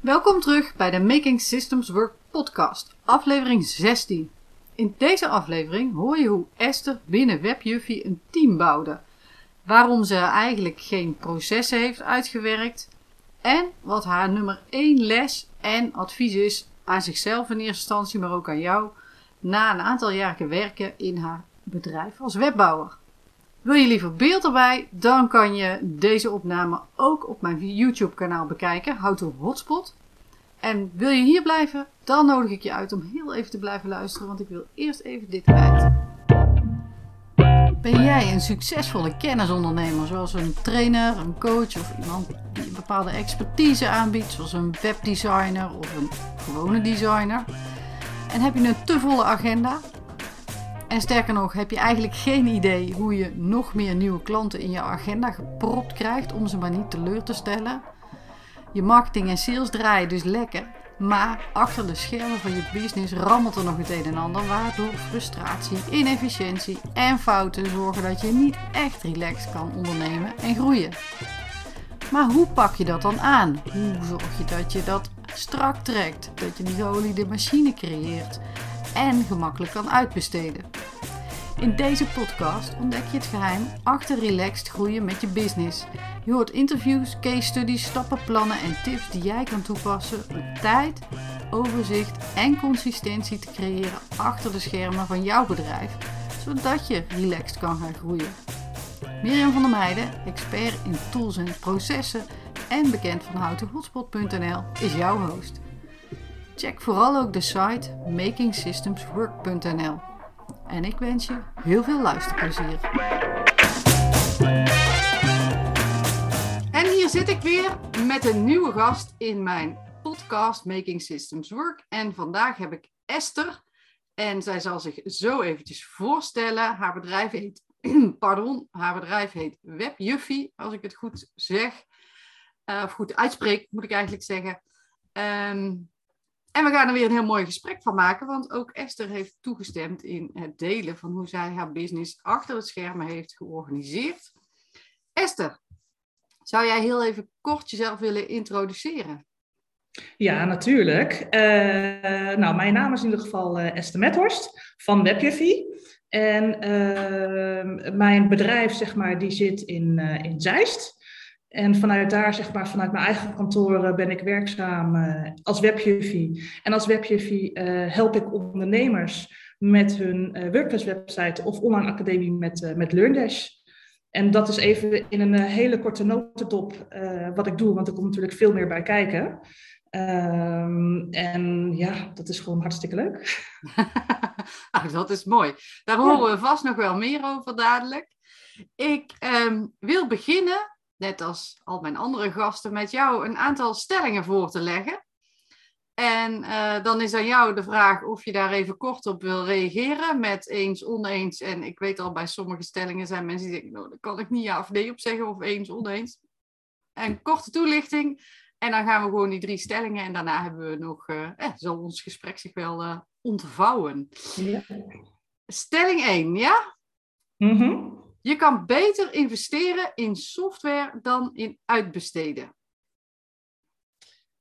Welkom terug bij de Making Systems Work podcast, aflevering 16. In deze aflevering hoor je hoe Esther binnen WebJuffie een team bouwde, waarom ze eigenlijk geen processen heeft uitgewerkt en wat haar nummer 1 les en advies is aan zichzelf in eerste instantie, maar ook aan jou, na een aantal jaren werken in haar bedrijf als webbouwer. Wil je liever beeld erbij, dan kan je deze opname ook op mijn YouTube kanaal bekijken, to Hotspot. En wil je hier blijven, dan nodig ik je uit om heel even te blijven luisteren, want ik wil eerst even dit kwijt. Ben jij een succesvolle kennisondernemer, zoals een trainer, een coach of iemand die een bepaalde expertise aanbiedt, zoals een webdesigner of een gewone designer? En heb je een te volle agenda? En sterker nog, heb je eigenlijk geen idee hoe je nog meer nieuwe klanten in je agenda gepropt krijgt om ze maar niet teleur te stellen? Je marketing en sales draaien dus lekker, maar achter de schermen van je business rammelt er nog het een en ander, waardoor frustratie, inefficiëntie en fouten zorgen dat je niet echt relaxed kan ondernemen en groeien. Maar hoe pak je dat dan aan? Hoe zorg je dat je dat strak trekt, dat je die geoliede machine creëert en gemakkelijk kan uitbesteden? In deze podcast ontdek je het geheim achter relaxed groeien met je business. Je hoort interviews, case studies, stappenplannen en tips die jij kan toepassen om tijd, overzicht en consistentie te creëren achter de schermen van jouw bedrijf, zodat je relaxed kan gaan groeien. Mirjam van der Meijden, expert in tools en processen en bekend van houtenhotspot.nl, is jouw host. Check vooral ook de site makingsystemswork.nl. En ik wens je heel veel luisterplezier. En hier zit ik weer met een nieuwe gast in mijn podcast Making Systems Work. En vandaag heb ik Esther. En zij zal zich zo eventjes voorstellen. Haar bedrijf heet, pardon, haar bedrijf heet WebJuffie, als ik het goed zeg. Uh, of goed uitspreek, moet ik eigenlijk zeggen. Um, en we gaan er weer een heel mooi gesprek van maken, want ook Esther heeft toegestemd in het delen van hoe zij haar business achter het schermen heeft georganiseerd. Esther, zou jij heel even kort jezelf willen introduceren? Ja, natuurlijk. Uh, nou, mijn naam is in ieder geval uh, Esther Methorst van WebJuffie. En uh, mijn bedrijf, zeg maar, die zit in, in Zeist. En vanuit daar, zeg maar, vanuit mijn eigen kantoor ben ik werkzaam uh, als webjuffie. En als webjuffie uh, help ik ondernemers met hun uh, WordPress website of online academie met, met LearnDash. En dat is even in een hele korte notendop wat ik doe, want er komt natuurlijk veel meer bij kijken. Um, en ja, dat is gewoon hartstikke leuk. Ach, dat is mooi. Daar horen we vast nog wel meer over dadelijk. Ik um, wil beginnen net als al mijn andere gasten, met jou een aantal stellingen voor te leggen. En uh, dan is aan jou de vraag of je daar even kort op wil reageren met eens, oneens. En ik weet al, bij sommige stellingen zijn mensen die denken, nou, daar kan ik niet ja of nee op zeggen, of eens, oneens. En korte toelichting. En dan gaan we gewoon die drie stellingen en daarna hebben we nog, uh, eh, zal ons gesprek zich wel uh, ontvouwen. Ja. Stelling 1, ja? Mhm. Je kan beter investeren in software dan in uitbesteden.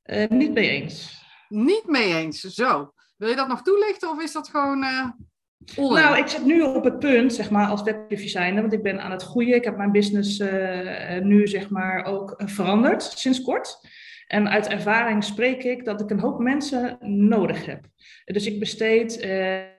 Uh, niet mee eens. Niet mee eens, zo. Wil je dat nog toelichten of is dat gewoon uh, Nou, ik zit nu op het punt, zeg maar, als webdesigner, want ik ben aan het groeien. Ik heb mijn business uh, nu, zeg maar, ook veranderd sinds kort. En uit ervaring spreek ik dat ik een hoop mensen nodig heb. Dus ik besteed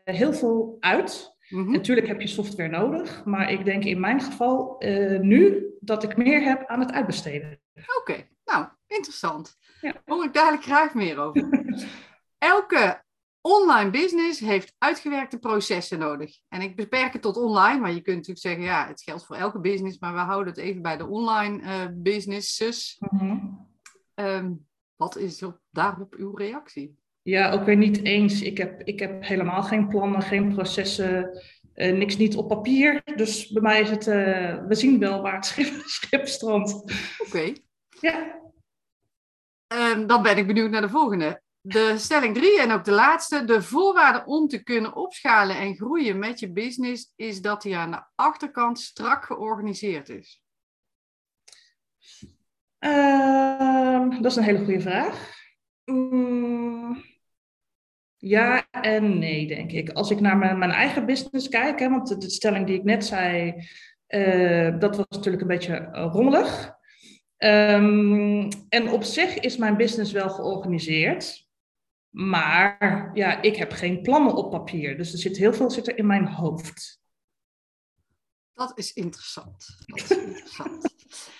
heel veel uit Mm Natuurlijk heb je software nodig, maar ik denk in mijn geval uh, nu dat ik meer heb aan het uitbesteden. Oké, nou, interessant. Ja. Hoor ik dadelijk graag meer over. Elke online business heeft uitgewerkte processen nodig. En ik beperk het tot online, maar je kunt natuurlijk zeggen, ja, het geldt voor elke business, maar we houden het even bij de online uh, businesses. Mm um, wat is op, daarop uw reactie? Ja, ook weer niet eens. Ik heb, ik heb helemaal geen plannen, geen processen, uh, niks niet op papier. Dus bij mij is het, uh, we zien wel waar het schip, schip strandt. Oké. Ja. Um, dan ben ik benieuwd naar de volgende. De stelling drie en ook de laatste. De voorwaarde om te kunnen opschalen en groeien met je business is dat die aan de achterkant strak georganiseerd is. Uh, dat is een hele goede vraag. Mm, ja en nee, denk ik. Als ik naar mijn, mijn eigen business kijk, hè, want de, stelling die ik net zei, uh, dat was natuurlijk een beetje rommelig. Um, en op zich is mijn business wel georganiseerd. Maar ja, ik heb geen plannen op papier. Dus er zit heel veel zit er in mijn hoofd. Dat is interessant. Dat is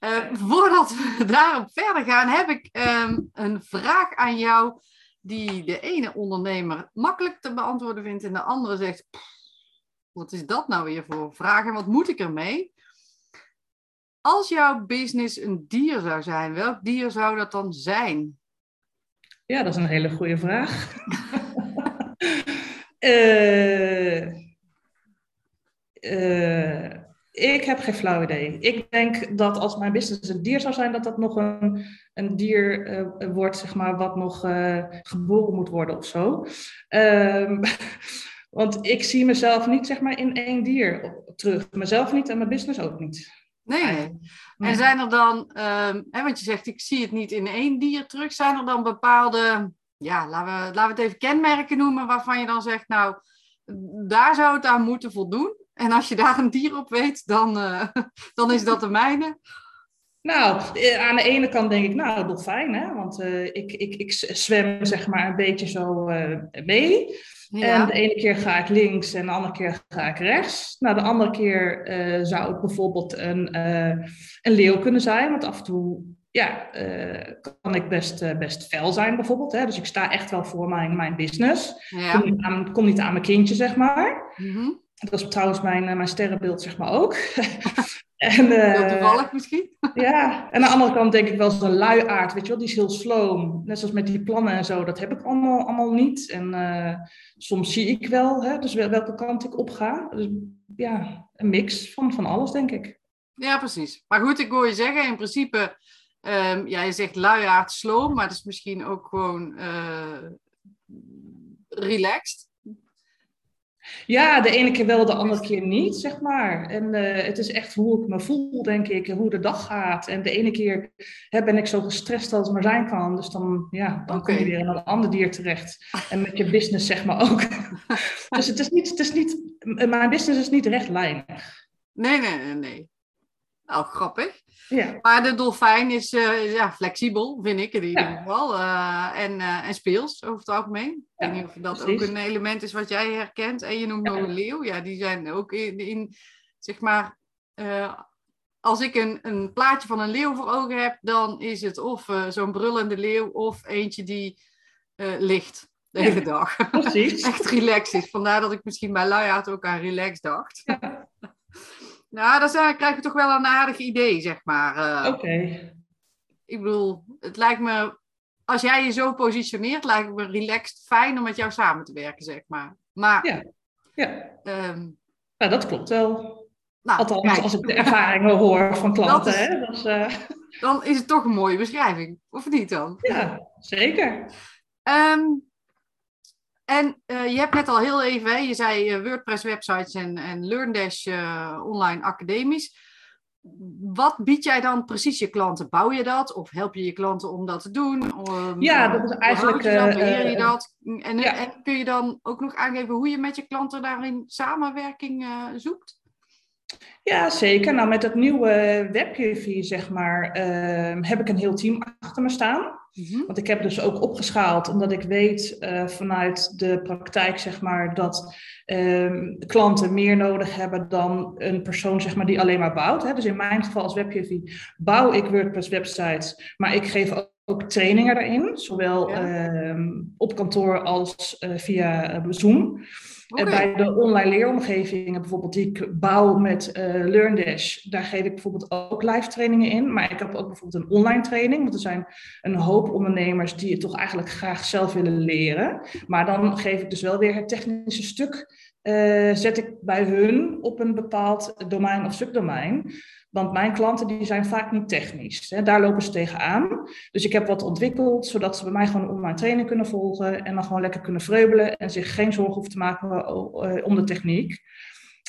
uh, voordat we daarop verder gaan, heb ik um, een vraag aan jou. Die de ene ondernemer makkelijk te beantwoorden vindt en de andere zegt: Wat is dat nou weer voor vragen? Wat moet ik ermee? Als jouw business een dier zou zijn, welk dier zou dat dan zijn? Ja, dat is een hele goede vraag. uh, uh, ik heb geen flauw idee. Ik denk dat als mijn business een dier zou zijn, dat dat nog een, een dier uh, wordt, zeg maar, wat nog geboren moet worden of zo. Um, want ik zie mezelf niet, zeg maar, in één dier terug. Mezelf niet en mijn business ook niet. Nee. En zijn er dan, um, hè, want je zegt ik zie het niet in één dier terug, zijn er dan bepaalde, ja, laten we, laten we het even kenmerken noemen, waarvan je dan zegt, nou, daar zou het aan moeten voldoen. En als je daar een dier op weet, dan, uh, dan is dat de mijne. Nou, eh, aan de ene kant denk ik, nou, dolfijn, hè? Want uh, ik, ik, ik zwem zeg maar een beetje zo uh, mee. En de ene keer ga ik links en de andere keer ga ik rechts. Nou, de andere keer uh, zou het bijvoorbeeld een, een leeuw kunnen zijn. Want af en toe ja, kan ik best, best fel zijn bijvoorbeeld. Hè? Dus ik sta echt wel voor mijn, mijn business. Ja. Kom, niet aan, kom niet aan mijn kindje, zeg maar. Mm -hmm. Dat is trouwens mijn, mijn sterrenbeeld, zeg maar ook. En, uh, toevallig misschien? ja, en aan de andere kant denk ik wel zo'n luiaard, weet je wel, die is heel sloom. Net zoals met die plannen en zo, dat heb ik allemaal, allemaal niet. En uh, soms zie ik wel, hè, dus welke kant ik op ga. Dus ja, een mix van, van alles, denk ik. Ja, precies. Maar goed, ik hoor je zeggen, in principe, um, ja, je zegt luiaard, sloom, maar het is misschien ook gewoon uh, relaxed. Ja, de ene keer wel, de andere keer niet, zeg maar. En uh, het is echt hoe ik me voel, denk ik, hoe de dag gaat. En de ene keer hè, ben ik zo gestrest als het maar zijn kan. Dus dan, ja, dan okay. kom je weer in een ander dier terecht. En met je business, zeg maar ook. dus het is niet, het is niet, mijn business is niet rechtlijnig. Nee, nee, nee, nee. Nou, grappig. Ja. Maar de dolfijn is uh, ja, flexibel, vind ik in ieder geval. Uh, en, uh, en speels over het algemeen. Ja, ik weet niet of dat precies. ook een element is wat jij herkent. En je noemt nog een leeuw. Ja, die zijn ook in, in zeg maar... als ik een, een plaatje van een leeuw voor ogen heb, dan is het of zo'n brullende leeuw of eentje die ligt de hele dag. Precies. Echt relaxed is. Vandaar dat ik misschien bij luiaard ook aan relax dacht. Ja. Nou, dan krijg je toch wel een aardig idee, zeg maar. Uh, Oké. Ik bedoel, het lijkt me, als jij je zo positioneert, lijkt het me relaxed fijn om met jou samen te werken, zeg maar. Maar. Ja, ja. Um, nou, dat klopt wel. Nou, Althans, kijk, als ik de ervaringen hoor van klanten. Is, hè, dus, uh... Dan is het toch een mooie beschrijving, of niet dan? Ja, zeker. Um, en uh, je hebt net al heel even, hè, je zei uh, WordPress websites en, en LearnDash uh, online academies. Wat bied jij dan precies je klanten? Bouw je dat of help je je klanten om dat te doen? Um, ja, dat is eigenlijk. Je dat, beheer je dat? En, ja. en, kun je dan ook nog aangeven hoe je met je klanten daarin samenwerking zoekt? Ja, zeker. Nou, met dat nieuwe WebGV, zeg maar, uh, heb ik een heel team achter me staan. Mm-hmm. Want ik heb dus ook opgeschaald, omdat ik weet uh, vanuit de praktijk, zeg maar, dat uh, klanten meer nodig hebben dan een persoon, zeg maar, die alleen maar bouwt. Hè. Dus in mijn geval als WebGV bouw ik WordPress websites, maar ik geef ook ook trainingen daarin, zowel ja. uh, op kantoor als uh, via uh, Zoom. Okay. bij de online leeromgevingen bijvoorbeeld die ik bouw met uh, LearnDash, daar geef ik bijvoorbeeld ook live trainingen in. Maar ik heb ook bijvoorbeeld een online training, want er zijn een hoop ondernemers die het toch eigenlijk graag zelf willen leren. Maar dan geef ik dus wel weer het technische stuk, uh, zet ik bij hun op een bepaald domein of subdomein. Want mijn klanten die zijn vaak niet technisch. Hè. Daar lopen ze tegenaan. Dus ik heb wat ontwikkeld, zodat ze bij mij gewoon online training kunnen volgen. En dan gewoon lekker kunnen vreubelen en zich geen zorgen hoeven te maken eh, om de techniek.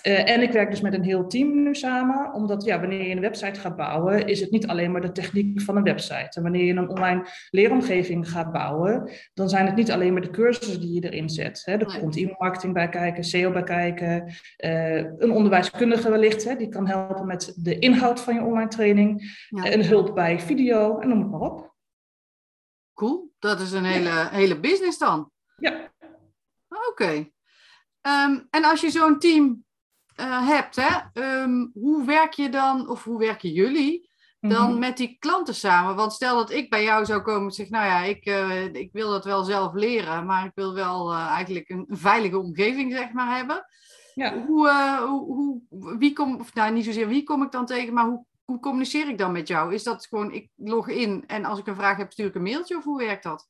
Uh, en ik werk dus met een heel team nu samen, omdat ja, wanneer je een website gaat bouwen, is het niet alleen maar de techniek van een website. En wanneer je een online leeromgeving gaat bouwen, dan zijn het niet alleen maar de cursussen die je erin zet. Hè. Er komt e-mailmarketing bij kijken, SEO bij kijken, uh, een onderwijskundige wellicht, hè, die kan helpen met de inhoud van je online training, ja. een hulp bij video en noem het maar op. Cool, dat is een hele, hele business dan. Ja. Oké. Ehm, en als je zo'n team uh, hebt, hè, ehm, hoe werk je dan, of hoe werken jullie dan mhm. met die klanten samen? Want stel dat ik bij jou zou komen en zeg, nou ja, ik, uh, ik wil dat wel zelf leren, maar ik wil wel uh, eigenlijk een, een, veilige omgeving, zeg maar, hebben. Ja. Hoe, hoe, hoe, wie kom, of nou niet zozeer wie kom ik dan tegen, maar hoe, hoe communiceer ik dan met jou? Is dat gewoon, ik log in en als ik een vraag heb, stuur ik een mailtje of hoe werkt dat?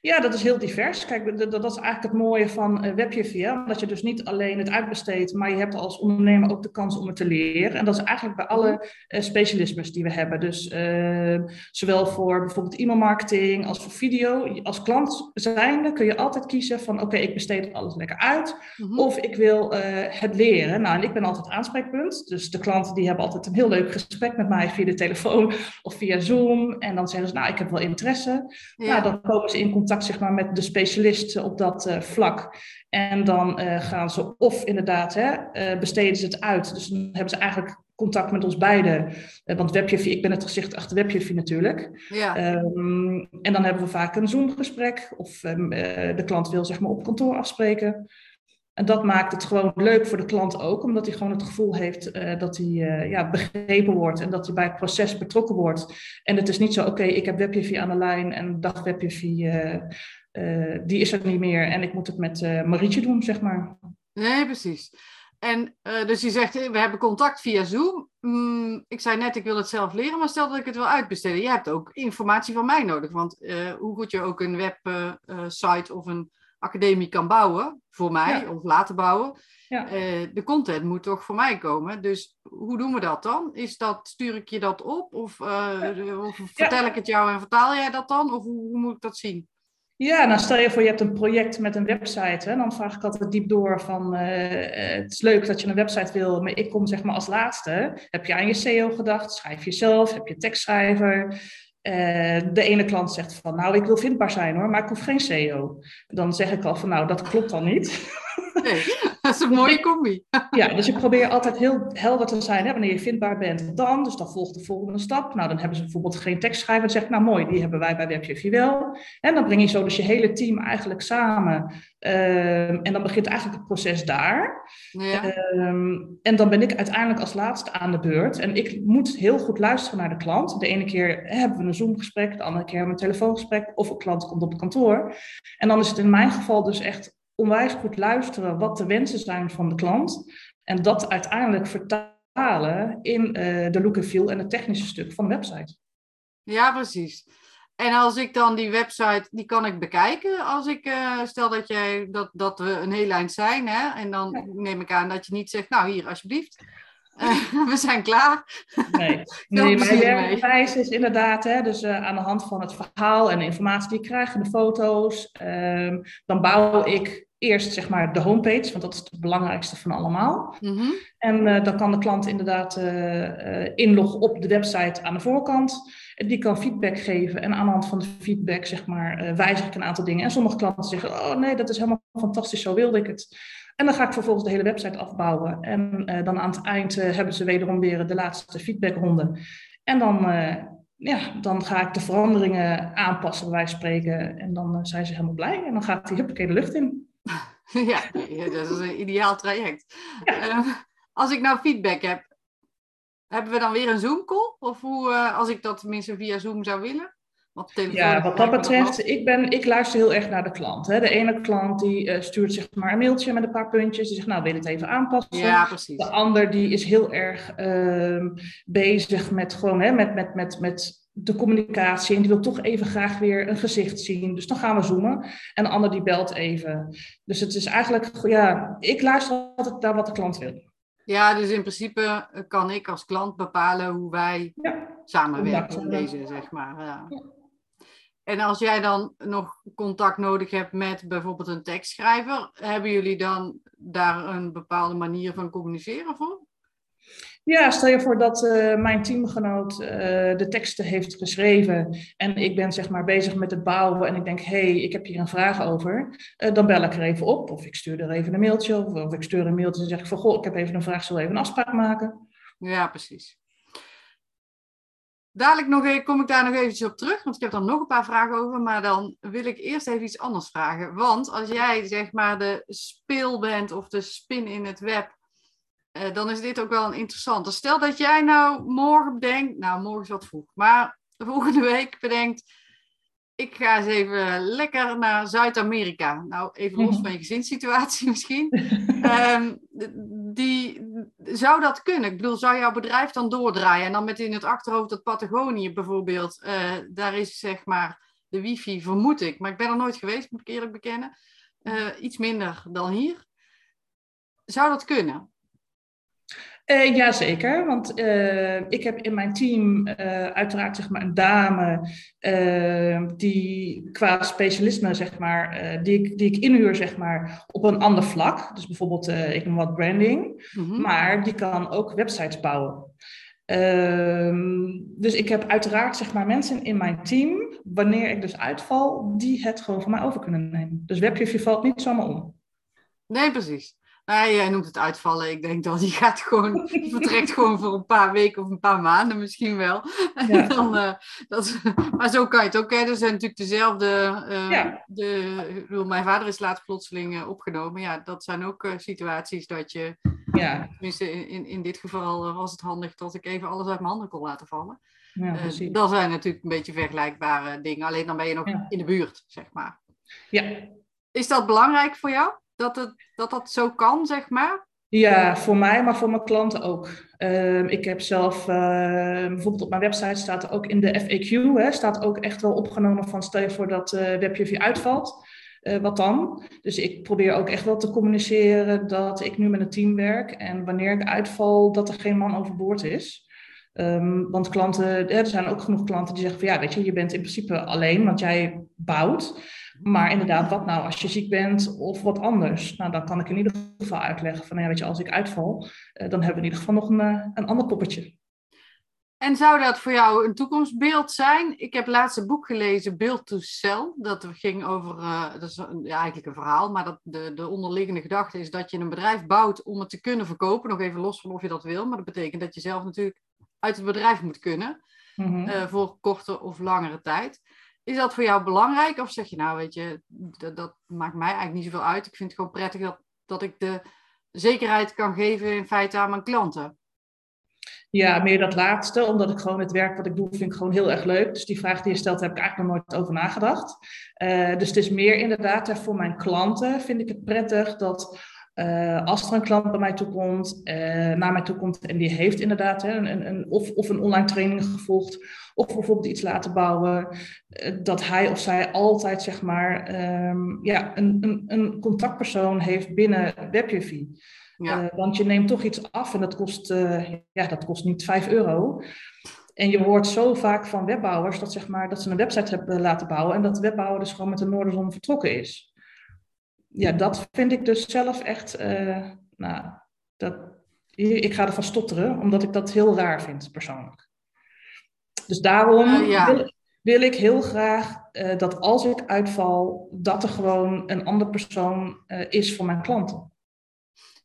Ja, dat is heel divers. Kijk, dat, dat is eigenlijk het mooie van uh, WebJV. Dat je dus niet alleen het uitbesteedt, maar je hebt als ondernemer ook de kans om het te leren. En dat is eigenlijk bij alle uh, specialismes die we hebben. Dus uh, zowel voor bijvoorbeeld e-mailmarketing als voor video. Als klant zijnde kun je altijd kiezen van oké, ik besteed alles lekker uit. Mhm. Of ik wil het leren. Nou, en ik ben altijd aanspreekpunt. Dus de klanten die hebben altijd een heel leuk gesprek met mij via de telefoon of via Zoom. En dan zeggen ze, nou, ik heb wel interesse. Ja. Nou, dan komen ze in contact zeg maar, met de specialisten op dat uh, vlak. En dan uh, gaan ze of inderdaad, hè, uh, besteden ze het uit. Dus dan hebben ze eigenlijk contact met ons beiden. want WebJV, ik ben het gezicht achter WebJV natuurlijk. Ja. Um, en dan hebben we vaak een Zoom-gesprek. Of um, de klant wil zeg maar op kantoor afspreken. En dat maakt het gewoon leuk voor de klant ook, omdat hij gewoon het gevoel heeft uh, dat hij uh, ja, begrepen wordt en dat hij bij het proces betrokken wordt. En het is niet zo, oké, ik heb WebJV aan de lijn en dag WebJV, uh, die is er niet meer en ik moet het met Marietje doen, zeg maar. Nee, precies. En dus je zegt, we hebben contact via Zoom. Mm, ik zei net, ik wil het zelf leren, maar stel dat ik het wil uitbesteden. Je hebt ook informatie van mij nodig, want hoe goed je ook een website of een academie kan bouwen, voor mij, of laten bouwen. Ja. Uh, de content moet toch voor mij komen. Dus hoe doen we dat dan? Is dat, stuur ik je dat op? Of, uh, of vertel ik het jou en vertaal jij dat dan? Of hoe, hoe, moet ik dat zien? Ja, nou stel je voor je hebt een project met een website. Hè, dan vraag ik altijd diep door van uh, het is leuk dat je een website wil, maar ik kom zeg maar als laatste. Heb je aan je SEO gedacht? Schrijf je zelf? Heb je tekstschrijver? Uh, de ene klant zegt van, nou, ik wil vindbaar zijn hoor, maar ik hoef geen SEO. Dan zeg ik al van, nou, dat klopt dan niet. Nee, dat is een mooie combi. ja, dus ik probeer altijd heel helder te zijn. Hè, wanneer je vindbaar bent, dan. Dus dan volgt de volgende stap. Nou, dan hebben ze bijvoorbeeld geen tekstschrijver. Dan zeg ik, nou mooi, die hebben wij bij WebJV wel. En dan breng je zo dus je hele team eigenlijk samen. Um, en dan begint eigenlijk het proces daar. Ja. Um, en dan ben ik uiteindelijk als laatste aan de beurt. En ik moet heel goed luisteren naar de klant. De ene keer hebben we een Zoom-gesprek, de andere keer hebben we een telefoongesprek. Of een klant komt op het kantoor. En dan is het in mijn geval dus echt onwijs goed luisteren wat de wensen zijn van de klant. En dat uiteindelijk vertalen in uh, de look and feel en het technische stuk van de website. Ja, precies. En als ik dan die website, die kan ik bekijken als ik, uh, stel dat, jij, dat, dat we een heel eind zijn, hè? en dan neem ik aan dat je niet zegt, nou hier alsjeblieft, uh, we zijn klaar. Nee, nee mijn werkwijze is inderdaad, hè, dus uh, aan de hand van het verhaal en de informatie die ik krijg de foto's, um, dan bouw ik eerst zeg maar de homepage, want dat is het belangrijkste van allemaal. Mm -hmm. En uh, dan kan de klant inderdaad inloggen op de website aan de voorkant. Die kan feedback geven en aan de hand van de feedback zeg maar wijzig ik een aantal dingen. En sommige klanten zeggen, oh nee, dat is helemaal fantastisch, zo wilde ik het. En dan ga ik vervolgens de hele website afbouwen. En uh, dan aan het eind uh, hebben ze wederom weer de laatste feedbackronde. En dan, uh, ja, dan ga ik de veranderingen aanpassen, bij wijze van spreken. En dan zijn ze helemaal blij. En dan gaat die huppakee de lucht in. ja, dat is een ideaal traject. Ja. als ik nou feedback heb, hebben we dan weer een Zoom-call? Of hoe, als ik dat tenminste via Zoom zou willen? Ja, wat dat betreft, ik, ben, ik luister heel erg naar de klant. Hè. De ene klant die uh, stuurt zeg maar een mailtje met een paar puntjes. Die zegt, nou, wil je het even aanpassen? Ja, precies. De ander die is heel erg uh, bezig met gewoon, hè, met, met, met, met de communicatie. En die wil toch even graag weer een gezicht zien. Dus dan gaan we zoomen. En de ander die belt even. Dus het is eigenlijk, ja, ik luister altijd naar wat de klant wil. Ja, dus in principe kan ik als klant bepalen hoe wij ja. samenwerken in deze, zeg maar. Ja. En als jij dan nog contact nodig hebt met bijvoorbeeld een tekstschrijver, hebben jullie dan daar een bepaalde manier van communiceren voor? Ja, stel je voor dat uh, mijn teamgenoot uh, de teksten heeft geschreven en ik ben zeg maar bezig met het bouwen en ik denk, hé, hey, ik heb hier een vraag over, uh, dan bel ik er even op of ik stuur er even een mailtje of, of ik stuur een mailtje en zeg ik van, goh, ik heb even een vraag, zullen we even een afspraak maken? Ja, precies. Dadelijk nog, even, kom ik daar nog eventjes op terug, want ik heb er nog een paar vragen over. Maar dan wil ik eerst even iets anders vragen. Want als jij zeg maar de speel bent of de spin in het web, eh, dan is dit ook wel een interessante. Stel dat jij nou morgen bedenkt, nou morgen is wat vroeg, maar de volgende week bedenkt, ik ga eens even lekker naar Zuid-Amerika. Nou, even los mhm. van je gezinssituatie misschien. um, die, zou dat kunnen? Ik bedoel, zou jouw bedrijf dan doordraaien? En dan met in het achterhoofd dat Patagonië bijvoorbeeld, uh, daar is zeg maar de wifi, vermoed ik. Maar ik ben er nooit geweest, moet ik eerlijk bekennen. Uh, iets minder dan hier. Zou dat kunnen? Uh, Jazeker, want uh, ik heb in mijn team uh, uiteraard zeg maar, een dame die qua specialisme, zeg maar, die, ik, die ik inhuur zeg maar, op een ander vlak. Dus bijvoorbeeld, ik noem wat branding, mm-hmm. maar die kan ook websites bouwen. Ehm, dus ik heb uiteraard zeg maar, mensen in mijn team, wanneer ik dus uitval, die het gewoon van mij over kunnen nemen. Dus webje valt niet zomaar om. Nee, precies. Nee, jij noemt het uitvallen. Ik denk dat die gaat gewoon, vertrekt gewoon voor een paar weken of een paar maanden misschien wel. Ja. Dan, uh, dat, maar zo kan je het ook. Hè. Er zijn natuurlijk dezelfde. Uh, ja. de, mijn vader is laatst plotseling uh, opgenomen. Ja, dat zijn ook situaties dat je. Ja. Tenminste, in, in dit geval was het handig dat ik even alles uit mijn handen kon laten vallen. Ja, dat zijn natuurlijk een beetje vergelijkbare dingen. Alleen dan ben je nog in de buurt, zeg maar. Ja. Is dat belangrijk voor jou? Dat, het, dat dat zo kan, zeg maar? Ja, voor mij, maar voor mijn klanten ook. Uh, ik heb zelf, uh, bijvoorbeeld op mijn website staat er ook in de FAQ, hè, staat ook echt wel opgenomen van stel je voor dat uh, webje uitvalt. Uh, wat dan? Dus ik probeer ook echt wel te communiceren dat ik nu met een team werk en wanneer ik uitval, dat er geen man overboord is. Um, want klanten, er zijn ook genoeg klanten die zeggen van ja, weet je, je bent in principe alleen, want jij bouwt. Maar inderdaad, wat nou als je ziek bent of wat anders? Nou, dan kan ik in ieder geval uitleggen van, ja, weet je, als ik uitval, eh, dan hebben we in ieder geval nog een, eh, een ander poppetje. En zou dat voor jou een toekomstbeeld zijn? Ik heb laatst een boek gelezen, Build to Sell. Dat ging over, uh, dat is ja, eigenlijk een verhaal, maar dat de, de onderliggende gedachte is dat je een bedrijf bouwt om het te kunnen verkopen. Nog even los van of je dat wil, maar dat betekent dat je zelf natuurlijk uit het bedrijf moet kunnen. Mm voor korte of langere tijd. Is dat voor jou belangrijk? Of zeg je nou, weet je, dat, dat, maakt mij eigenlijk niet zoveel uit. Ik vind het gewoon prettig dat, dat ik de zekerheid kan geven in feite aan mijn klanten. Ja, meer dat laatste, omdat ik gewoon het werk wat ik doe, vind ik gewoon heel erg leuk. Dus die vraag die je stelt, heb ik eigenlijk nog nooit over nagedacht. Uh, dus het is meer inderdaad, voor mijn klanten vind ik het prettig dat uh, als er een klant bij mij toe komt, uh, naar mij toe komt en die heeft inderdaad hè, een, een, of, of een online training gevolgd, of bijvoorbeeld iets laten bouwen, uh, dat hij of zij altijd zeg maar um, ja, een, een, een contactpersoon heeft binnen WebJV. Ja. want je neemt toch iets af en dat kost, ja, dat kost niet 5 euro. En je hoort zo vaak van webbouwers dat, zeg maar, dat ze een website hebben laten bouwen en dat de webbouwer dus gewoon met de Noorderzon vertrokken is ja, dat vind ik dus zelf echt, uh, nou, dat, ik ga ervan stotteren, omdat ik dat heel raar vind, persoonlijk. Dus daarom uh, wil, wil, ik heel graag uh, dat als ik uitval, dat er gewoon een andere persoon is voor mijn klanten.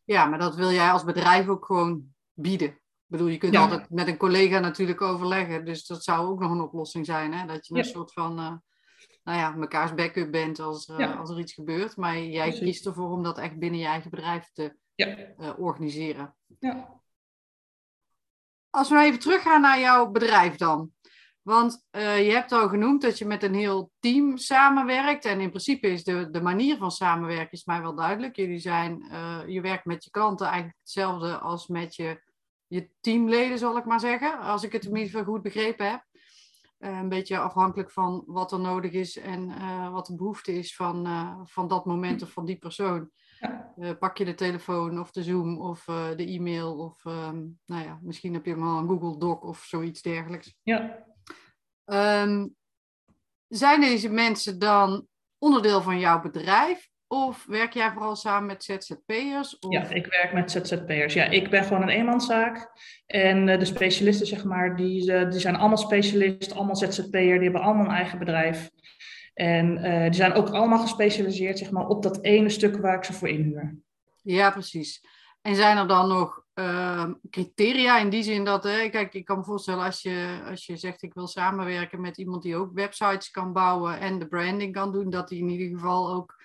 Ja, maar dat wil jij als bedrijf ook gewoon bieden. Ik bedoel, je kunt altijd met een collega natuurlijk overleggen, dus dat zou ook nog een oplossing zijn, hè? dat je een soort van nou ja, mekaars backup bent als, uh, als er iets gebeurt. Maar jij kiest ervoor om dat echt binnen je eigen bedrijf te ja. uh, organiseren. Ja. Als we nou even teruggaan naar jouw bedrijf dan. Want uh, je hebt al genoemd dat je met een heel team samenwerkt. En in principe is de, de manier van samenwerken is mij wel duidelijk. Jullie zijn, je werkt met je klanten eigenlijk hetzelfde als met je, je teamleden, zal ik maar zeggen. Als ik het tenminste goed begrepen heb. Eh, een beetje afhankelijk van wat er nodig is en uh, wat de behoefte is van, uh, van dat moment of van die persoon. Ja. pak je de telefoon of de Zoom of de e-mail of um, nou ja, misschien heb je hem al een Google Doc of zoiets dergelijks. Ja. Um, zijn deze mensen dan onderdeel van jouw bedrijf? Of werk jij vooral samen met ZZP'ers? Of... Ja, ik werk met ZZP'ers. Ja, ik ben gewoon een eenmanszaak. En eh, de specialisten, zeg maar, die, uh, die zijn allemaal specialist, allemaal ZZP'er. Die hebben allemaal een eigen bedrijf. En uh, die zijn ook allemaal gespecialiseerd, zeg maar, op dat ene stuk waar ik ze voor inhuur. Ja, precies. En zijn er dan nog uh, criteria in die zin dat, hè, kijk, ik kan me voorstellen als je, als je zegt ik wil samenwerken met iemand die ook websites kan bouwen en de branding kan doen, dat die in ieder geval ook